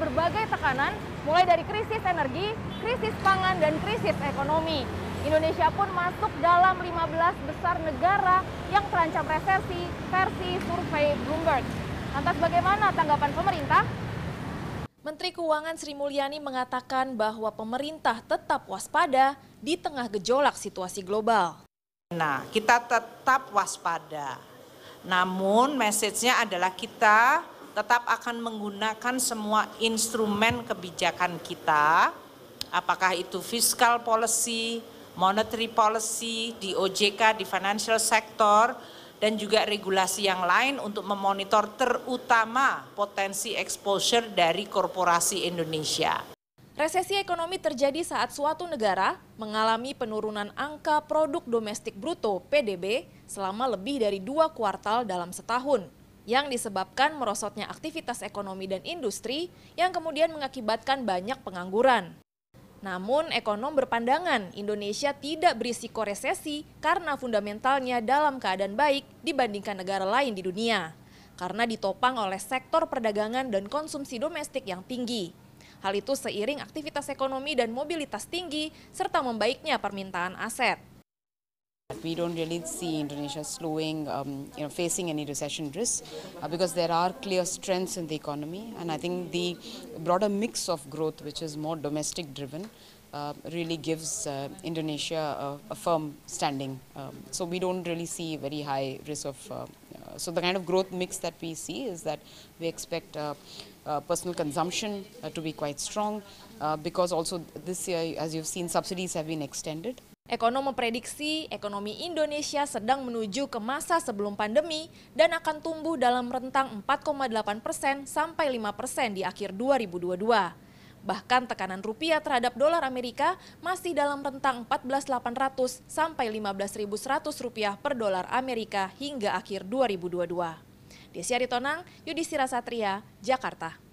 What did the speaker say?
berbagai tekanan, mulai dari krisis energi, krisis pangan, dan krisis ekonomi. Indonesia pun masuk dalam 15 besar negara yang terancam resesi versi survei Bloomberg. Lantas bagaimana tanggapan pemerintah? Menteri Keuangan Sri Mulyani mengatakan bahwa pemerintah tetap waspada di tengah gejolak situasi global. Nah, kita tetap waspada. Namun message-nya adalah kita tetap akan menggunakan semua instrumen kebijakan kita, apakah itu fiscal policy, monetary policy, di OJK, di financial sector, dan juga regulasi yang lain untuk memonitor terutama potensi exposure dari korporasi Indonesia. Resesi ekonomi terjadi saat suatu negara mengalami penurunan angka produk domestik bruto PDB selama lebih dari dua kuartal dalam setahun, yang disebabkan merosotnya aktivitas ekonomi dan industri yang kemudian mengakibatkan banyak pengangguran. Namun, ekonom berpandangan Indonesia tidak berisiko resesi karena fundamentalnya dalam keadaan baik dibandingkan negara lain di dunia, karena ditopang oleh sektor perdagangan dan konsumsi domestik yang tinggi. Hal itu seiring aktivitas ekonomi dan mobilitas tinggi serta membaiknya permintaan aset. We don't really see Indonesia slowing, um, you know, facing any recession risks uh, because there are clear strengths in the economy, and I think the broader mix of growth, which is more domestic driven, uh, really gives uh, Indonesia a, a, firm standing. Um, so we don't really see very high risk of. Uh, uh, so the kind of growth mix that we see is that we expect. Uh, personal consumption to be quite strong because also this year, as you've seen, subsidies have been extended. Ekonom memprediksi ekonomi Indonesia sedang menuju ke masa sebelum pandemi dan akan tumbuh dalam rentang 4,8 persen sampai 5 persen di akhir 2022. Bahkan tekanan rupiah terhadap dolar Amerika masih dalam rentang 14.800 sampai 15.100 rupiah per dolar Amerika hingga akhir 2022. Desyari Tonang, Yudhistira Satria, Jakarta.